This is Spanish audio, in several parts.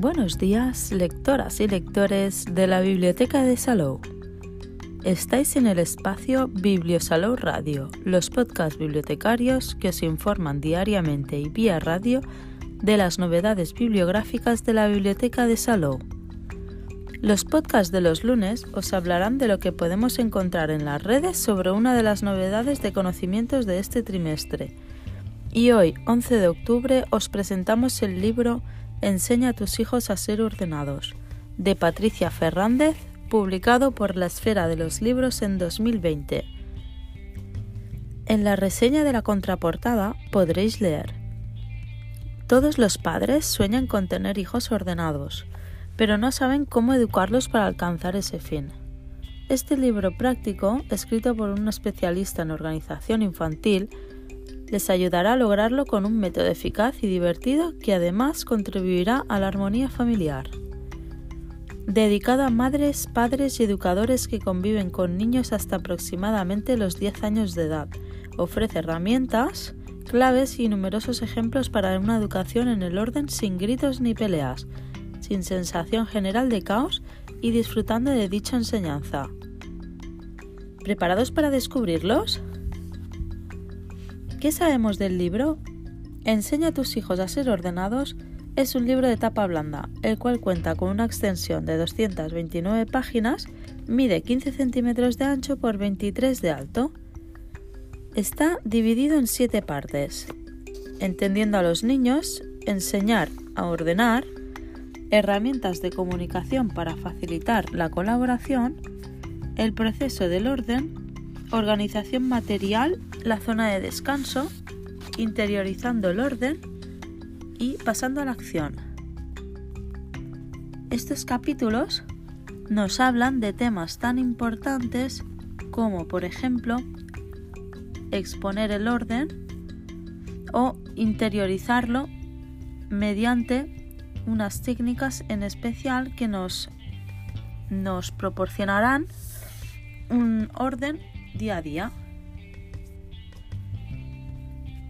Buenos días, lectoras y lectores de la Biblioteca de Salou. Estáis en el espacio Bibliosalou Radio, los podcasts bibliotecarios que os informan diariamente y vía radio de las novedades bibliográficas de la Biblioteca de Salou. Los podcasts de los lunes os hablarán de lo que podemos encontrar en las redes sobre una de las novedades de conocimientos de este trimestre. Y hoy, 11 de octubre, os presentamos el libro Enseña a tus hijos a ser ordenados, de Patricia Fernández, publicado por la Esfera de los Libros en 2020. En la reseña de la contraportada podréis leer Todos los padres sueñan con tener hijos ordenados, pero no saben cómo educarlos para alcanzar ese fin. Este libro práctico, escrito por un especialista en organización infantil, les ayudará a lograrlo con un método eficaz y divertido que además contribuirá a la armonía familiar. Dedicado a madres, padres y educadores que conviven con niños hasta aproximadamente los 10 años de edad, ofrece herramientas, claves y numerosos ejemplos para una educación en el orden sin gritos ni peleas, sin sensación general de caos y disfrutando de dicha enseñanza. ¿Preparados para descubrirlos? ¿Qué sabemos del libro? Enseña a tus hijos a ser ordenados es un libro de tapa blanda, el cual cuenta con una extensión de 229 páginas, mide 15 centímetros de ancho por 23 de alto. Está dividido en siete partes. Entendiendo a los niños, enseñar a ordenar, herramientas de comunicación para facilitar la colaboración, el proceso del orden, organización material la zona de descanso, interiorizando el orden y pasando a la acción. Estos capítulos nos hablan de temas tan importantes como, por ejemplo, exponer el orden o interiorizarlo mediante unas técnicas en especial que nos, nos proporcionarán un orden día a día.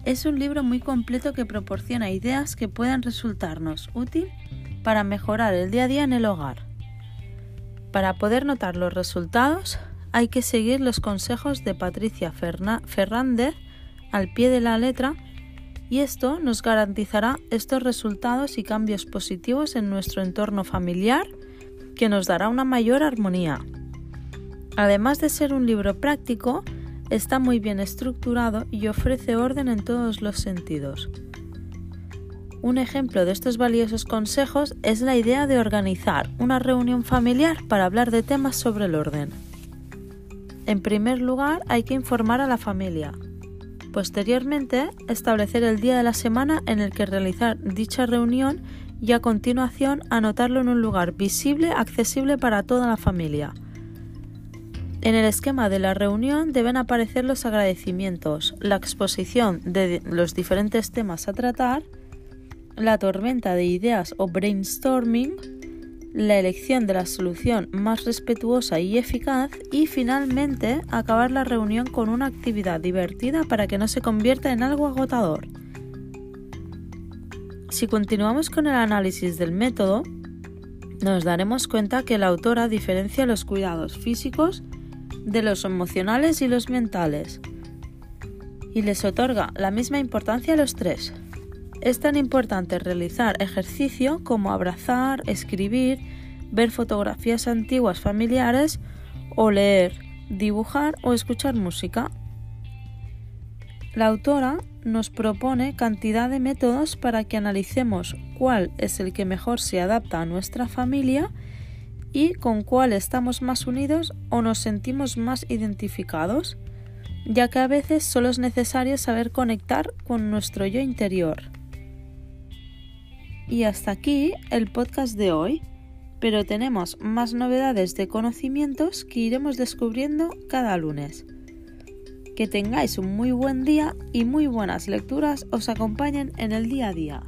Es un libro muy completo que proporciona ideas que puedan resultarnos útil para mejorar el día a día en el hogar. Para poder notar los resultados hay que seguir los consejos de Patricia Fernández al pie de la letra y esto nos garantizará estos resultados y cambios positivos en nuestro entorno familiar que nos dará una mayor armonía. Además de ser un libro práctico, Está muy bien estructurado y ofrece orden en todos los sentidos. Un ejemplo de estos valiosos consejos es la idea de organizar una reunión familiar para hablar de temas sobre el orden. En primer lugar, hay que informar a la familia. Posteriormente, establecer el día de la semana en el que realizar dicha reunión y a continuación anotarlo en un lugar visible, accesible para toda la familia. En el esquema de la reunión deben aparecer los agradecimientos, la exposición de los diferentes temas a tratar, la tormenta de ideas o brainstorming, la elección de la solución más respetuosa y eficaz y finalmente acabar la reunión con una actividad divertida para que no se convierta en algo agotador. Si continuamos con el análisis del método, nos daremos cuenta que la autora diferencia los cuidados físicos de los emocionales y los mentales, y les otorga la misma importancia a los tres. Es tan importante realizar ejercicio como abrazar, escribir, ver fotografías antiguas familiares o leer, dibujar o escuchar música. La autora nos propone cantidad de métodos para que analicemos cuál es el que mejor se adapta a nuestra familia y con cuál estamos más unidos o nos sentimos más identificados, ya que a veces solo es necesario saber conectar con nuestro yo interior. Y hasta aquí el podcast de hoy, pero tenemos más novedades de conocimientos que iremos descubriendo cada lunes. Que tengáis un muy buen día y muy buenas lecturas os acompañen en el día a día.